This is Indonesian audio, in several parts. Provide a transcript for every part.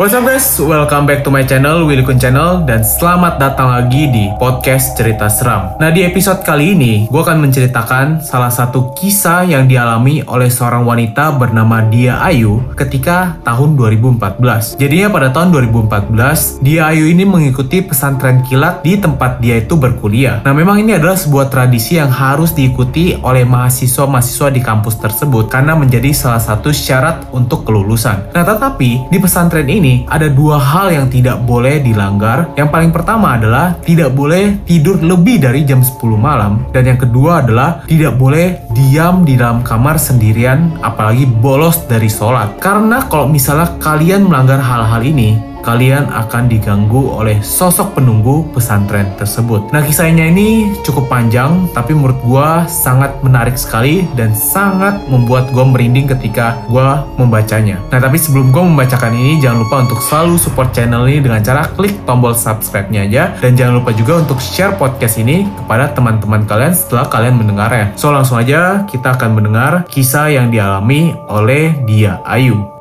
What's up guys, welcome back to my channel, Willy Kun Channel, dan selamat datang lagi di podcast cerita seram. Nah di episode kali ini, gue akan menceritakan salah satu kisah yang dialami oleh seorang wanita bernama Dia Ayu ketika tahun 2014. Jadinya pada tahun 2014, Dia Ayu ini mengikuti pesantren kilat di tempat dia itu berkuliah. Nah memang ini adalah sebuah tradisi yang harus diikuti oleh mahasiswa-mahasiswa di kampus tersebut karena menjadi salah satu syarat untuk kelulusan. Nah tetapi di pesantren ini ini ada dua hal yang tidak boleh dilanggar. Yang paling pertama adalah tidak boleh tidur lebih dari jam 10 malam dan yang kedua adalah tidak boleh diam di dalam kamar sendirian apalagi bolos dari sholat. Karena kalau misalnya kalian melanggar hal-hal ini, kalian akan diganggu oleh sosok penunggu pesantren tersebut. Nah kisahnya ini cukup panjang tapi menurut gue sangat menarik sekali dan sangat membuat gue merinding ketika gue membacanya. Nah tapi sebelum gue membacakan ini jangan lupa untuk selalu support channel ini dengan cara klik tombol subscribe-nya aja dan jangan lupa juga untuk share podcast ini kepada teman-teman kalian setelah kalian mendengarnya. So langsung aja kita akan mendengar kisah yang dialami oleh Dia Ayu.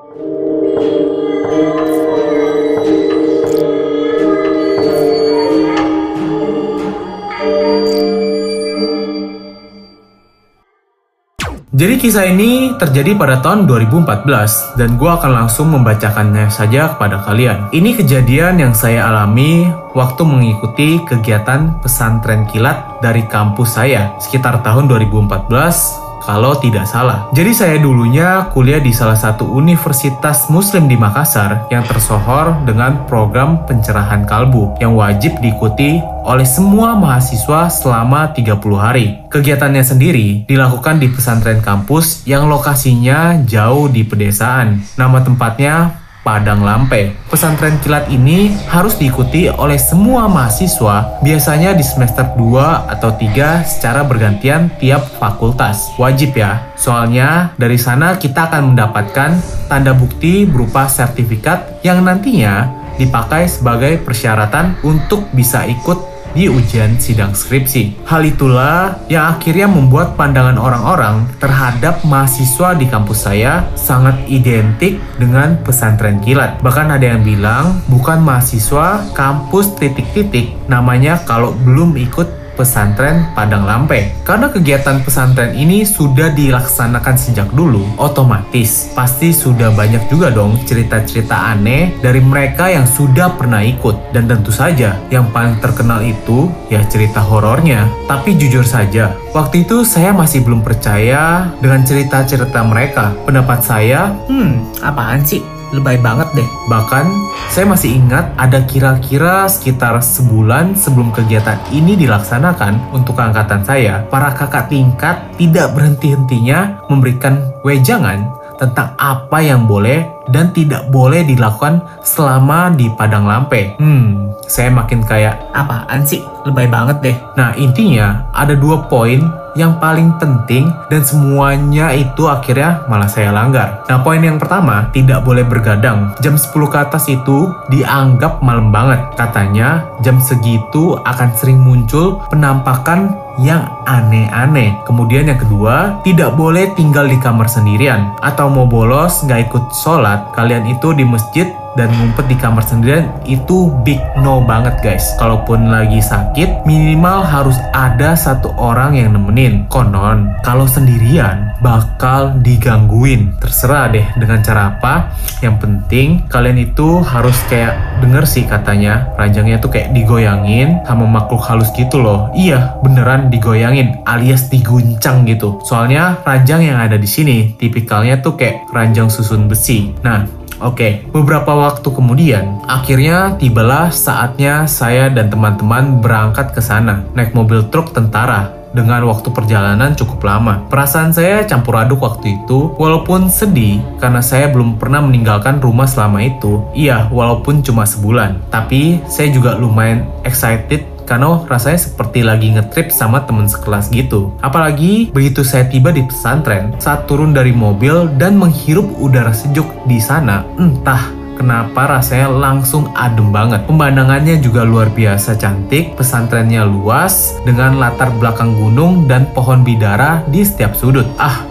Jadi kisah ini terjadi pada tahun 2014 dan gue akan langsung membacakannya saja kepada kalian. Ini kejadian yang saya alami waktu mengikuti kegiatan pesantren kilat dari kampus saya sekitar tahun 2014 kalau tidak salah. Jadi saya dulunya kuliah di salah satu universitas muslim di Makassar yang tersohor dengan program pencerahan kalbu yang wajib diikuti oleh semua mahasiswa selama 30 hari. Kegiatannya sendiri dilakukan di pesantren kampus yang lokasinya jauh di pedesaan. Nama tempatnya Padang Lampe. Pesantren kilat ini harus diikuti oleh semua mahasiswa, biasanya di semester 2 atau 3 secara bergantian tiap fakultas. Wajib ya, soalnya dari sana kita akan mendapatkan tanda bukti berupa sertifikat yang nantinya dipakai sebagai persyaratan untuk bisa ikut di ujian sidang skripsi. Hal itulah yang akhirnya membuat pandangan orang-orang terhadap mahasiswa di kampus saya sangat identik dengan pesantren kilat. Bahkan ada yang bilang bukan mahasiswa kampus titik-titik namanya kalau belum ikut pesantren Padang Lampe. Karena kegiatan pesantren ini sudah dilaksanakan sejak dulu, otomatis pasti sudah banyak juga dong cerita-cerita aneh dari mereka yang sudah pernah ikut. Dan tentu saja yang paling terkenal itu ya cerita horornya. Tapi jujur saja, waktu itu saya masih belum percaya dengan cerita-cerita mereka. Pendapat saya, hmm, apaan sih? Lebay banget deh. Bahkan saya masih ingat ada kira-kira sekitar sebulan sebelum kegiatan ini dilaksanakan untuk angkatan saya, para kakak tingkat tidak berhenti-hentinya memberikan wejangan tentang apa yang boleh dan tidak boleh dilakukan selama di Padang Lampe. Hmm, saya makin kayak apaan sih? Lebay banget deh. Nah, intinya ada dua poin yang paling penting dan semuanya itu akhirnya malah saya langgar. Nah poin yang pertama, tidak boleh bergadang. Jam 10 ke atas itu dianggap malam banget. Katanya jam segitu akan sering muncul penampakan yang aneh-aneh. Kemudian yang kedua, tidak boleh tinggal di kamar sendirian. Atau mau bolos nggak ikut sholat, kalian itu di masjid dan ngumpet di kamar sendirian itu big no banget guys. Kalaupun lagi sakit, minimal harus ada satu orang yang nemenin. Konon, kalau sendirian bakal digangguin. Terserah deh dengan cara apa. Yang penting kalian itu harus kayak denger sih katanya ranjangnya tuh kayak digoyangin sama makhluk halus gitu loh. Iya, beneran digoyangin alias diguncang gitu. Soalnya ranjang yang ada di sini tipikalnya tuh kayak ranjang susun besi. Nah, Oke, beberapa waktu kemudian, akhirnya tibalah saatnya saya dan teman-teman berangkat ke sana, naik mobil truk tentara dengan waktu perjalanan cukup lama. Perasaan saya campur aduk waktu itu, walaupun sedih karena saya belum pernah meninggalkan rumah selama itu. Iya, walaupun cuma sebulan, tapi saya juga lumayan excited karena rasanya seperti lagi ngetrip sama temen sekelas gitu. Apalagi begitu saya tiba di pesantren, saat turun dari mobil dan menghirup udara sejuk di sana, entah kenapa rasanya langsung adem banget. Pemandangannya juga luar biasa cantik, pesantrennya luas dengan latar belakang gunung dan pohon bidara di setiap sudut. Ah,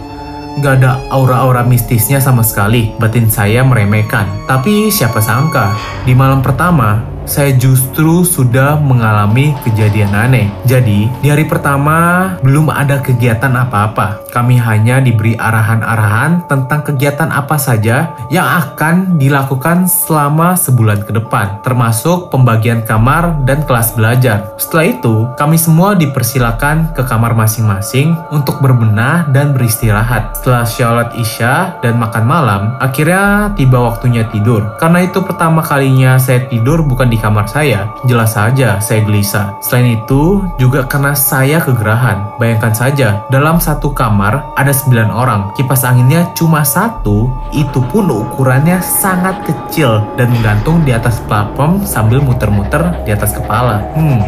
nggak ada aura-aura mistisnya sama sekali. Batin saya meremehkan. Tapi siapa sangka, di malam pertama, saya justru sudah mengalami kejadian aneh. Jadi, di hari pertama belum ada kegiatan apa-apa. Kami hanya diberi arahan-arahan tentang kegiatan apa saja yang akan dilakukan selama sebulan ke depan, termasuk pembagian kamar dan kelas belajar. Setelah itu, kami semua dipersilakan ke kamar masing-masing untuk berbenah dan beristirahat. Setelah sholat isya dan makan malam, akhirnya tiba waktunya tidur. Karena itu pertama kalinya saya tidur bukan di kamar saya, jelas saja saya gelisah. Selain itu, juga karena saya kegerahan. Bayangkan saja, dalam satu kamar ada 9 orang. Kipas anginnya cuma satu, itu pun ukurannya sangat kecil dan menggantung di atas platform sambil muter-muter di atas kepala. Hmm,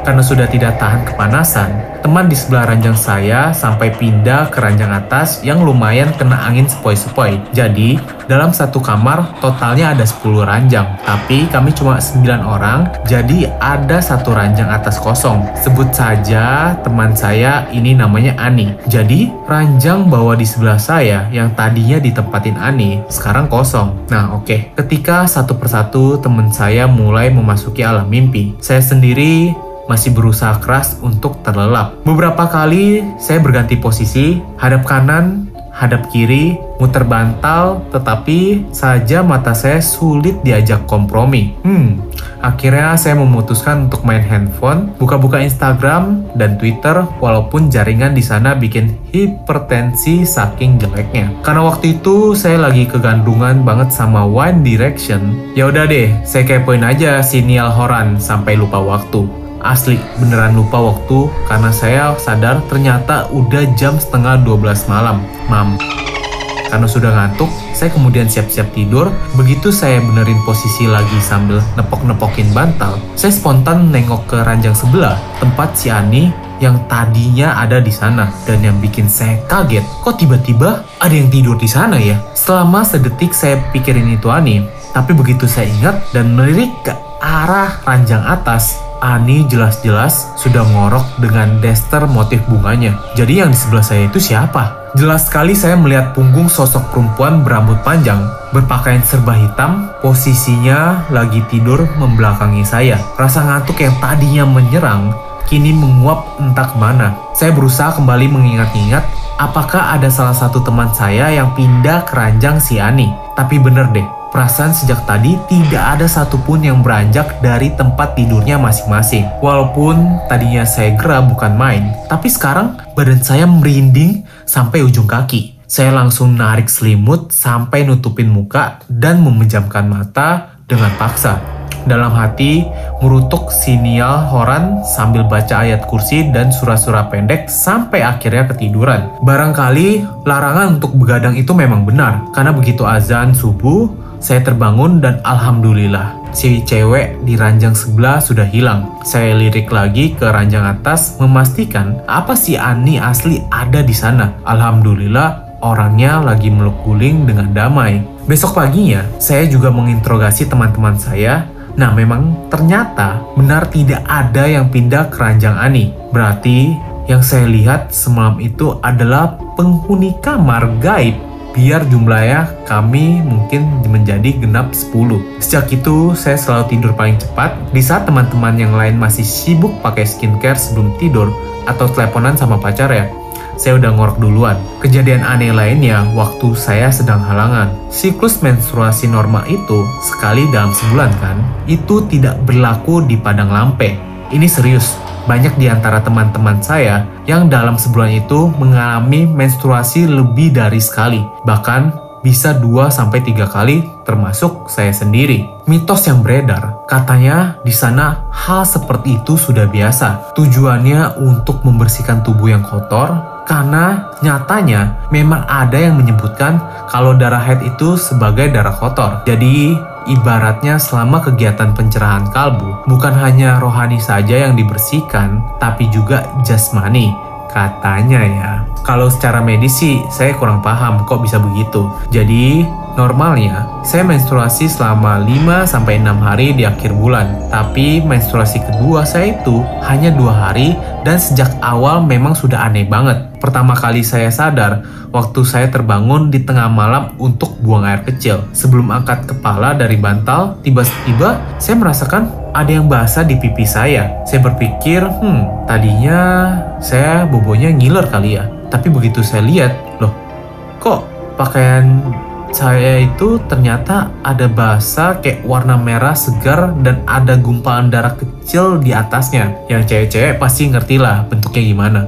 karena sudah tidak tahan kepanasan, teman di sebelah ranjang saya sampai pindah ke ranjang atas yang lumayan kena angin sepoi-sepoi. Jadi, dalam satu kamar totalnya ada 10 ranjang. Tapi kami cuma 9 orang, jadi ada satu ranjang atas kosong. Sebut saja teman saya ini namanya Ani. Jadi, ranjang bawah di sebelah saya yang tadinya ditempatin Ani, sekarang kosong. Nah, oke. Okay. Ketika satu persatu teman saya mulai memasuki alam mimpi, saya sendiri masih berusaha keras untuk terlelap. Beberapa kali saya berganti posisi, hadap kanan, hadap kiri, muter bantal, tetapi saja mata saya sulit diajak kompromi. Hmm, akhirnya saya memutuskan untuk main handphone, buka-buka Instagram dan Twitter, walaupun jaringan di sana bikin hipertensi saking jeleknya. Karena waktu itu saya lagi kegandungan banget sama One Direction. Ya udah deh, saya kepoin aja si Niall Horan sampai lupa waktu. Asli, beneran lupa waktu karena saya sadar ternyata udah jam setengah 12 malam. Mam. Karena sudah ngantuk, saya kemudian siap-siap tidur. Begitu saya benerin posisi lagi sambil nepok-nepokin bantal, saya spontan nengok ke ranjang sebelah, tempat si Ani yang tadinya ada di sana. Dan yang bikin saya kaget, kok tiba-tiba ada yang tidur di sana ya? Selama sedetik saya pikirin itu Ani, tapi begitu saya ingat dan melirik ke arah ranjang atas, Ani jelas-jelas sudah ngorok dengan daster motif bunganya. Jadi yang di sebelah saya itu siapa? Jelas sekali saya melihat punggung sosok perempuan berambut panjang, berpakaian serba hitam, posisinya lagi tidur membelakangi saya. Rasa ngantuk yang tadinya menyerang, kini menguap entah ke mana. Saya berusaha kembali mengingat-ingat apakah ada salah satu teman saya yang pindah ke ranjang si Ani. Tapi bener deh, Perasaan sejak tadi tidak ada satupun yang beranjak dari tempat tidurnya masing-masing. Walaupun tadinya saya gerah bukan main, tapi sekarang badan saya merinding sampai ujung kaki. Saya langsung narik selimut sampai nutupin muka dan memejamkan mata dengan paksa. Dalam hati, merutuk sinial Horan sambil baca ayat kursi dan surah-surah pendek sampai akhirnya ketiduran. Barangkali larangan untuk begadang itu memang benar, karena begitu azan subuh, saya terbangun dan alhamdulillah si cewek di ranjang sebelah sudah hilang. Saya lirik lagi ke ranjang atas memastikan apa si Ani asli ada di sana. Alhamdulillah orangnya lagi meluk guling dengan damai. Besok paginya saya juga menginterogasi teman-teman saya Nah memang ternyata benar tidak ada yang pindah ke ranjang Ani. Berarti yang saya lihat semalam itu adalah penghuni kamar gaib biar jumlahnya kami mungkin menjadi genap 10. Sejak itu, saya selalu tidur paling cepat di saat teman-teman yang lain masih sibuk pakai skincare sebelum tidur atau teleponan sama pacar ya. Saya udah ngorok duluan. Kejadian aneh lainnya waktu saya sedang halangan. Siklus menstruasi normal itu sekali dalam sebulan kan? Itu tidak berlaku di padang lampe. Ini serius, banyak di antara teman-teman saya yang dalam sebulan itu mengalami menstruasi lebih dari sekali, bahkan bisa 2 sampai 3 kali termasuk saya sendiri. Mitos yang beredar, katanya di sana hal seperti itu sudah biasa. Tujuannya untuk membersihkan tubuh yang kotor karena nyatanya memang ada yang menyebutkan kalau darah haid itu sebagai darah kotor. Jadi Ibaratnya selama kegiatan pencerahan kalbu, bukan hanya rohani saja yang dibersihkan, tapi juga jasmani. Katanya ya. Kalau secara medis sih saya kurang paham kok bisa begitu. Jadi Normalnya, saya menstruasi selama 5-6 hari di akhir bulan. Tapi menstruasi kedua saya itu hanya dua hari dan sejak awal memang sudah aneh banget. Pertama kali saya sadar waktu saya terbangun di tengah malam untuk buang air kecil. Sebelum angkat kepala dari bantal, tiba-tiba saya merasakan ada yang basah di pipi saya. Saya berpikir, hmm, tadinya saya bobonya ngiler kali ya. Tapi begitu saya lihat, loh, kok pakaian saya itu ternyata ada basah kayak warna merah segar dan ada gumpalan darah kecil di atasnya. Yang cewek-cewek pasti ngerti lah bentuknya gimana.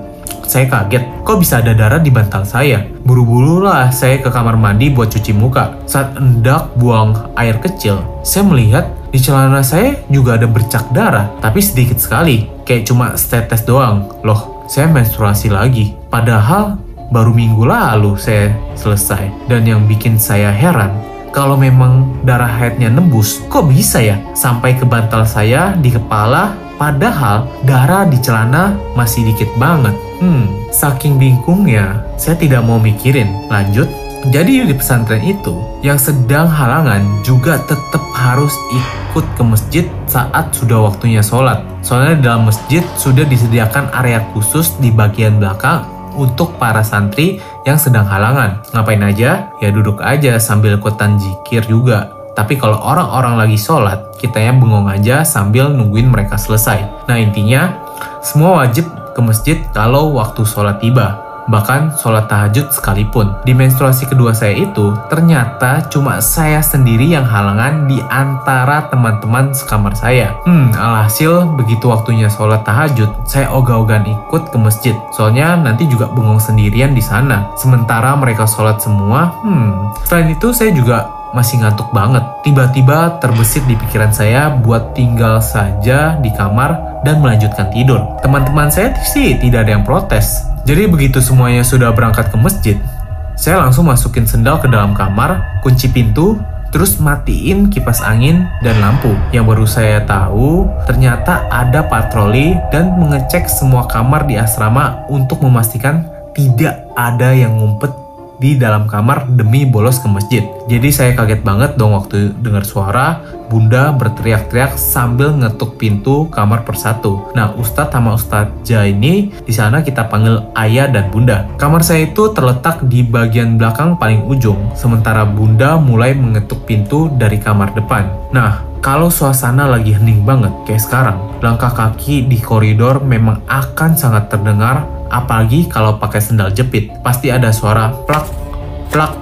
Saya kaget, kok bisa ada darah di bantal saya? Buru-buru lah saya ke kamar mandi buat cuci muka. Saat hendak buang air kecil, saya melihat di celana saya juga ada bercak darah, tapi sedikit sekali, kayak cuma setetes doang. Loh, saya menstruasi lagi. Padahal baru minggu lalu saya selesai. Dan yang bikin saya heran, kalau memang darah haidnya nembus, kok bisa ya sampai ke bantal saya di kepala, padahal darah di celana masih dikit banget. Hmm, saking bingungnya, saya tidak mau mikirin. Lanjut, jadi di pesantren itu, yang sedang halangan juga tetap harus ikut ke masjid saat sudah waktunya sholat. Soalnya dalam masjid sudah disediakan area khusus di bagian belakang untuk para santri yang sedang halangan. Ngapain aja? Ya duduk aja sambil ikutan jikir juga. Tapi kalau orang-orang lagi sholat, kita yang bengong aja sambil nungguin mereka selesai. Nah intinya, semua wajib ke masjid kalau waktu sholat tiba bahkan sholat tahajud sekalipun. Di menstruasi kedua saya itu, ternyata cuma saya sendiri yang halangan di antara teman-teman sekamar saya. Hmm, alhasil begitu waktunya sholat tahajud, saya ogah-ogahan ikut ke masjid. Soalnya nanti juga bengong sendirian di sana. Sementara mereka sholat semua, hmm. Selain itu saya juga masih ngantuk banget. Tiba-tiba terbesit di pikiran saya buat tinggal saja di kamar dan melanjutkan tidur. Teman-teman saya sih tidak ada yang protes. Jadi begitu semuanya sudah berangkat ke masjid, saya langsung masukin sendal ke dalam kamar, kunci pintu, terus matiin kipas angin dan lampu. Yang baru saya tahu, ternyata ada patroli dan mengecek semua kamar di asrama untuk memastikan tidak ada yang ngumpet di dalam kamar demi bolos ke masjid. Jadi saya kaget banget dong waktu dengar suara bunda berteriak-teriak sambil ngetuk pintu kamar persatu. Nah, Ustadz sama Ustadzah ini di sana kita panggil ayah dan bunda. Kamar saya itu terletak di bagian belakang paling ujung, sementara bunda mulai mengetuk pintu dari kamar depan. Nah, kalau suasana lagi hening banget kayak sekarang, langkah kaki di koridor memang akan sangat terdengar apalagi kalau pakai sendal jepit. Pasti ada suara plak, plak,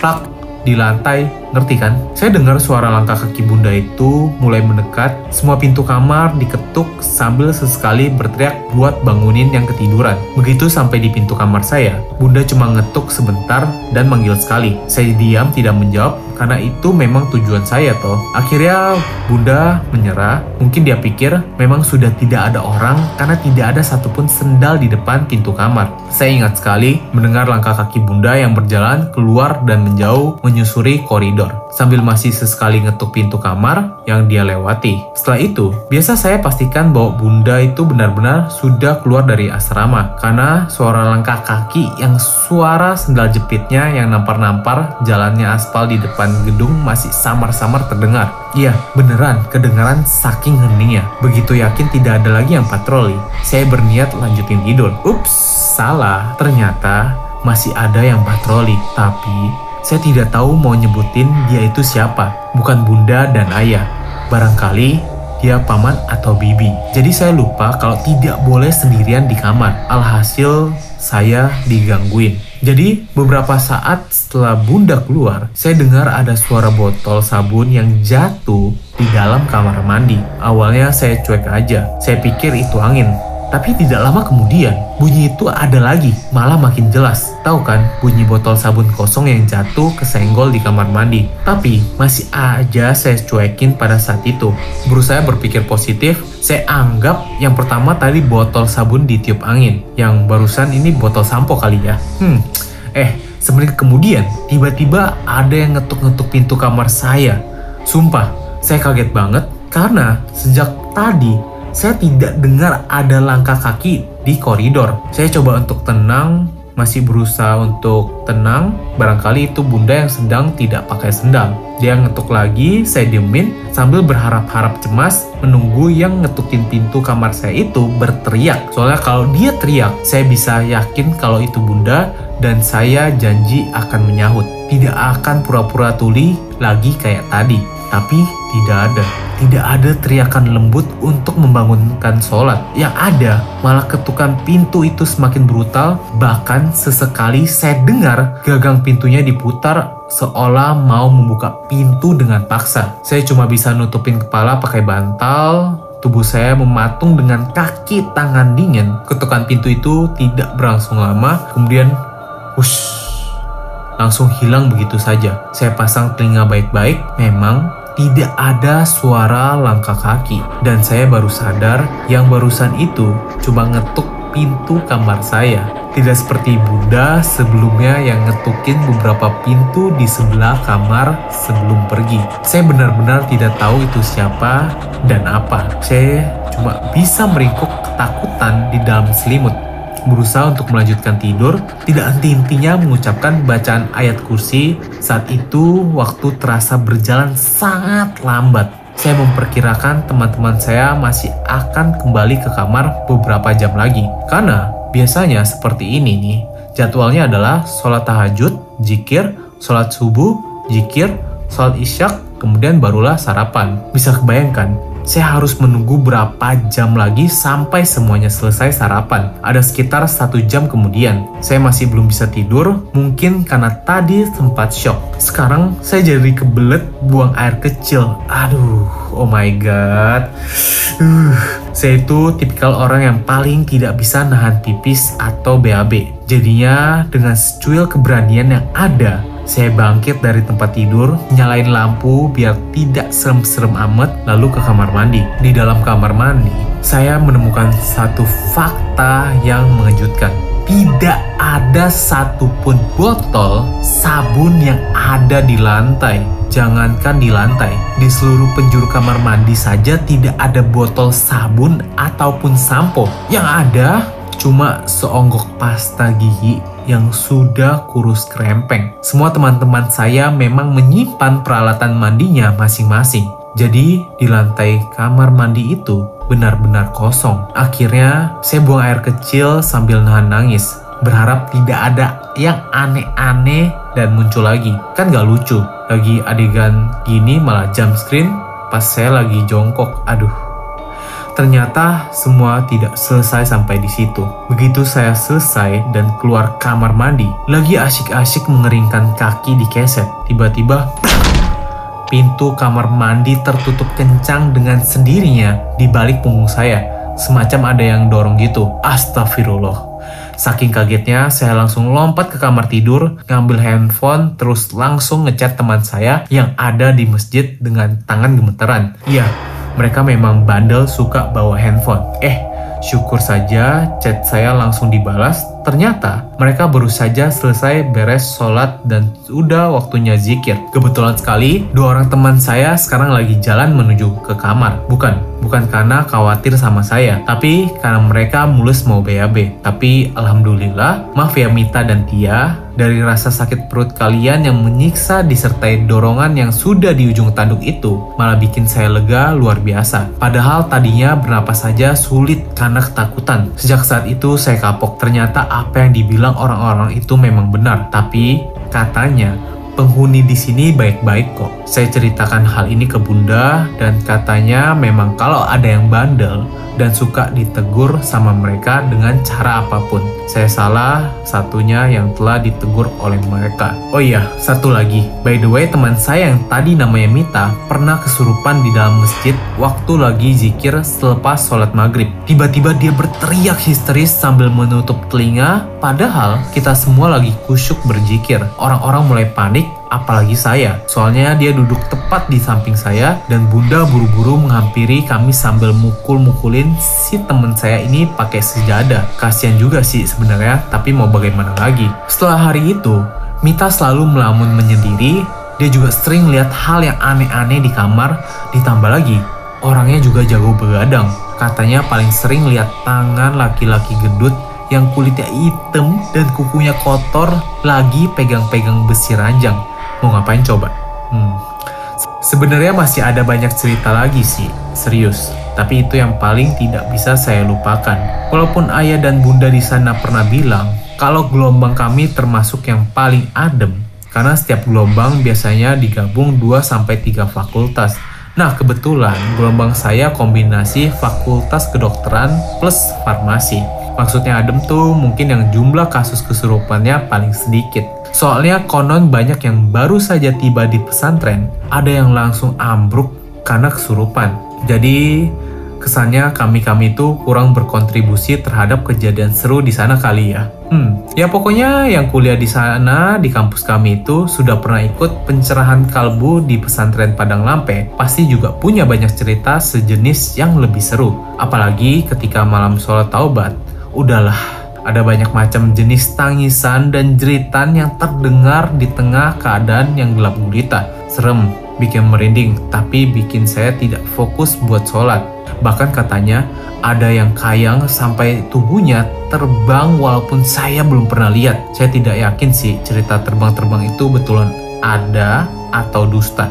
plak di lantai Ngerti kan? Saya dengar suara langkah kaki bunda itu mulai mendekat, semua pintu kamar diketuk sambil sesekali berteriak buat bangunin yang ketiduran. Begitu sampai di pintu kamar saya, bunda cuma ngetuk sebentar dan manggil sekali. Saya diam tidak menjawab karena itu memang tujuan saya toh. Akhirnya bunda menyerah, mungkin dia pikir memang sudah tidak ada orang karena tidak ada satupun sendal di depan pintu kamar. Saya ingat sekali mendengar langkah kaki bunda yang berjalan keluar dan menjauh menyusuri koridor koridor sambil masih sesekali ngetuk pintu kamar yang dia lewati. Setelah itu, biasa saya pastikan bahwa bunda itu benar-benar sudah keluar dari asrama karena suara langkah kaki yang suara sendal jepitnya yang nampar-nampar jalannya aspal di depan gedung masih samar-samar terdengar. Iya, beneran kedengaran saking heningnya. Begitu yakin tidak ada lagi yang patroli, saya berniat lanjutin tidur. Ups, salah. Ternyata masih ada yang patroli, tapi saya tidak tahu mau nyebutin dia itu siapa, bukan bunda dan ayah. Barangkali dia paman atau bibi. Jadi saya lupa kalau tidak boleh sendirian di kamar. Alhasil saya digangguin. Jadi beberapa saat setelah bunda keluar, saya dengar ada suara botol sabun yang jatuh di dalam kamar mandi. Awalnya saya cuek aja, saya pikir itu angin. Tapi tidak lama kemudian, bunyi itu ada lagi, malah makin jelas. Tahu kan, bunyi botol sabun kosong yang jatuh kesenggol di kamar mandi. Tapi, masih aja saya cuekin pada saat itu. Berusaha berpikir positif, saya anggap yang pertama tadi botol sabun ditiup angin. Yang barusan ini botol sampo kali ya. Hmm, eh, semenit kemudian, tiba-tiba ada yang ngetuk-ngetuk pintu kamar saya. Sumpah, saya kaget banget karena sejak tadi saya tidak dengar ada langkah kaki di koridor. Saya coba untuk tenang, masih berusaha untuk tenang. Barangkali itu bunda yang sedang tidak pakai sendal. Dia ngetuk lagi, saya diemin sambil berharap-harap cemas menunggu yang ngetukin pintu kamar saya itu berteriak. Soalnya kalau dia teriak, saya bisa yakin kalau itu bunda dan saya janji akan menyahut. Tidak akan pura-pura tuli lagi kayak tadi. Tapi tidak ada. Tidak ada teriakan lembut untuk membangunkan sholat. Yang ada malah ketukan pintu itu semakin brutal. Bahkan sesekali saya dengar gagang pintunya diputar seolah mau membuka pintu dengan paksa. Saya cuma bisa nutupin kepala pakai bantal, Tubuh saya mematung dengan kaki tangan dingin. Ketukan pintu itu tidak berlangsung lama, kemudian wush, langsung hilang begitu saja. Saya pasang telinga baik-baik, memang tidak ada suara langkah kaki. Dan saya baru sadar yang barusan itu cuma ngetuk pintu kamar saya. Tidak seperti Bunda sebelumnya yang ngetukin beberapa pintu di sebelah kamar sebelum pergi. Saya benar-benar tidak tahu itu siapa dan apa. Saya cuma bisa meringkuk ketakutan di dalam selimut berusaha untuk melanjutkan tidur, tidak henti-hentinya mengucapkan bacaan ayat kursi. Saat itu, waktu terasa berjalan sangat lambat. Saya memperkirakan teman-teman saya masih akan kembali ke kamar beberapa jam lagi. Karena biasanya seperti ini nih, jadwalnya adalah sholat tahajud, jikir, sholat subuh, jikir, sholat isyak, kemudian barulah sarapan. Bisa kebayangkan, saya harus menunggu berapa jam lagi sampai semuanya selesai sarapan. Ada sekitar satu jam kemudian. Saya masih belum bisa tidur, mungkin karena tadi sempat shock. Sekarang saya jadi kebelet buang air kecil. Aduh, oh my god. Uh, saya itu tipikal orang yang paling tidak bisa nahan pipis atau BAB. Jadinya dengan secuil keberanian yang ada, saya bangkit dari tempat tidur, nyalain lampu biar tidak serem-serem amat, lalu ke kamar mandi. Di dalam kamar mandi, saya menemukan satu fakta yang mengejutkan. Tidak ada satupun botol sabun yang ada di lantai. Jangankan di lantai, di seluruh penjuru kamar mandi saja tidak ada botol sabun ataupun sampo. Yang ada cuma seonggok pasta gigi yang sudah kurus krempeng. Semua teman-teman saya memang menyimpan peralatan mandinya masing-masing. Jadi di lantai kamar mandi itu benar-benar kosong. Akhirnya saya buang air kecil sambil nahan nangis. Berharap tidak ada yang aneh-aneh dan muncul lagi. Kan gak lucu. Lagi adegan gini malah jump screen pas saya lagi jongkok. Aduh, Ternyata semua tidak selesai sampai di situ. Begitu saya selesai dan keluar kamar mandi, lagi asyik-asyik mengeringkan kaki di keset. Tiba-tiba pintu kamar mandi tertutup kencang dengan sendirinya di balik punggung saya. Semacam ada yang dorong gitu. Astagfirullah. Saking kagetnya, saya langsung lompat ke kamar tidur, ngambil handphone, terus langsung ngechat teman saya yang ada di masjid dengan tangan gemeteran. Iya, mereka memang bandel suka bawa handphone. Eh, syukur saja chat saya langsung dibalas. Ternyata mereka baru saja selesai beres sholat dan sudah waktunya zikir. Kebetulan sekali, dua orang teman saya sekarang lagi jalan menuju ke kamar. Bukan, bukan karena khawatir sama saya, tapi karena mereka mulus mau BAB. Tapi alhamdulillah, maaf ya Mita dan Tia, dari rasa sakit perut kalian yang menyiksa disertai dorongan yang sudah di ujung tanduk itu malah bikin saya lega luar biasa. Padahal tadinya bernapas saja sulit karena ketakutan. Sejak saat itu saya kapok. Ternyata apa yang dibilang orang-orang itu memang benar. Tapi katanya penghuni di sini baik-baik kok. Saya ceritakan hal ini ke Bunda dan katanya memang kalau ada yang bandel dan suka ditegur sama mereka dengan cara apa pun. Saya salah satunya yang telah ditegur oleh mereka. Oh iya, satu lagi. By the way, teman saya yang tadi namanya Mita pernah kesurupan di dalam masjid waktu lagi zikir selepas sholat maghrib. Tiba-tiba dia berteriak histeris sambil menutup telinga, padahal kita semua lagi kusyuk berzikir. Orang-orang mulai panik apalagi saya. Soalnya dia duduk tepat di samping saya dan bunda buru-buru menghampiri kami sambil mukul-mukulin si temen saya ini pakai sejadah. Kasian juga sih sebenarnya, tapi mau bagaimana lagi. Setelah hari itu, Mita selalu melamun menyendiri, dia juga sering lihat hal yang aneh-aneh di kamar, ditambah lagi, orangnya juga jago begadang. Katanya paling sering lihat tangan laki-laki gendut yang kulitnya hitam dan kukunya kotor lagi pegang-pegang besi ranjang. Mau ngapain coba? Hmm. Sebenarnya masih ada banyak cerita lagi sih, serius. Tapi itu yang paling tidak bisa saya lupakan. Walaupun ayah dan bunda di sana pernah bilang, kalau gelombang kami termasuk yang paling adem, karena setiap gelombang biasanya digabung 2-3 fakultas Nah, kebetulan gelombang saya kombinasi fakultas kedokteran plus farmasi. Maksudnya adem tuh mungkin yang jumlah kasus kesurupannya paling sedikit. Soalnya konon banyak yang baru saja tiba di pesantren, ada yang langsung ambruk karena kesurupan. Jadi kesannya kami-kami itu kurang berkontribusi terhadap kejadian seru di sana kali ya. Hmm, ya pokoknya yang kuliah di sana di kampus kami itu sudah pernah ikut pencerahan kalbu di pesantren Padang Lampe, pasti juga punya banyak cerita sejenis yang lebih seru. Apalagi ketika malam sholat taubat, udahlah ada banyak macam jenis tangisan dan jeritan yang terdengar di tengah keadaan yang gelap gulita. Serem, bikin merinding, tapi bikin saya tidak fokus buat sholat. Bahkan katanya ada yang kayang sampai tubuhnya terbang walaupun saya belum pernah lihat. Saya tidak yakin sih cerita terbang-terbang itu betulan ada atau dusta.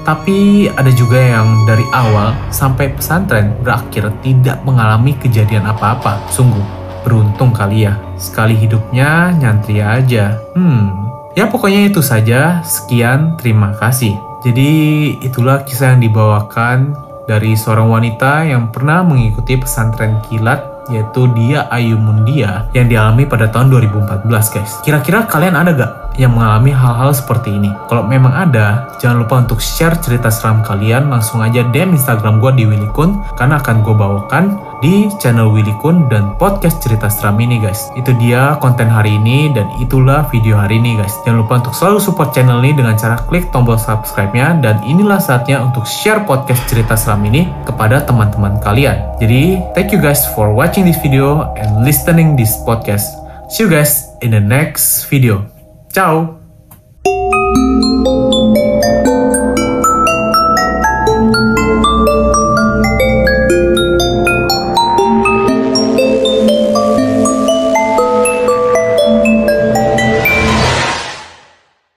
Tapi ada juga yang dari awal sampai pesantren berakhir tidak mengalami kejadian apa-apa. Sungguh beruntung kali ya. Sekali hidupnya nyantri aja. Hmm, ya pokoknya itu saja. Sekian, terima kasih. Jadi itulah kisah yang dibawakan dari seorang wanita yang pernah mengikuti pesantren kilat yaitu Dia Ayu Mundia yang dialami pada tahun 2014 guys. Kira-kira kalian ada gak yang mengalami hal-hal seperti ini? Kalau memang ada, jangan lupa untuk share cerita seram kalian langsung aja DM Instagram gue di Willy Kun karena akan gue bawakan di channel Willy Kun dan podcast cerita seram ini guys. Itu dia konten hari ini dan itulah video hari ini guys. Jangan lupa untuk selalu support channel ini dengan cara klik tombol subscribe-nya dan inilah saatnya untuk share podcast cerita seram ini kepada teman-teman kalian. Jadi, thank you guys for watching this video and listening this podcast. See you guys in the next video. Ciao!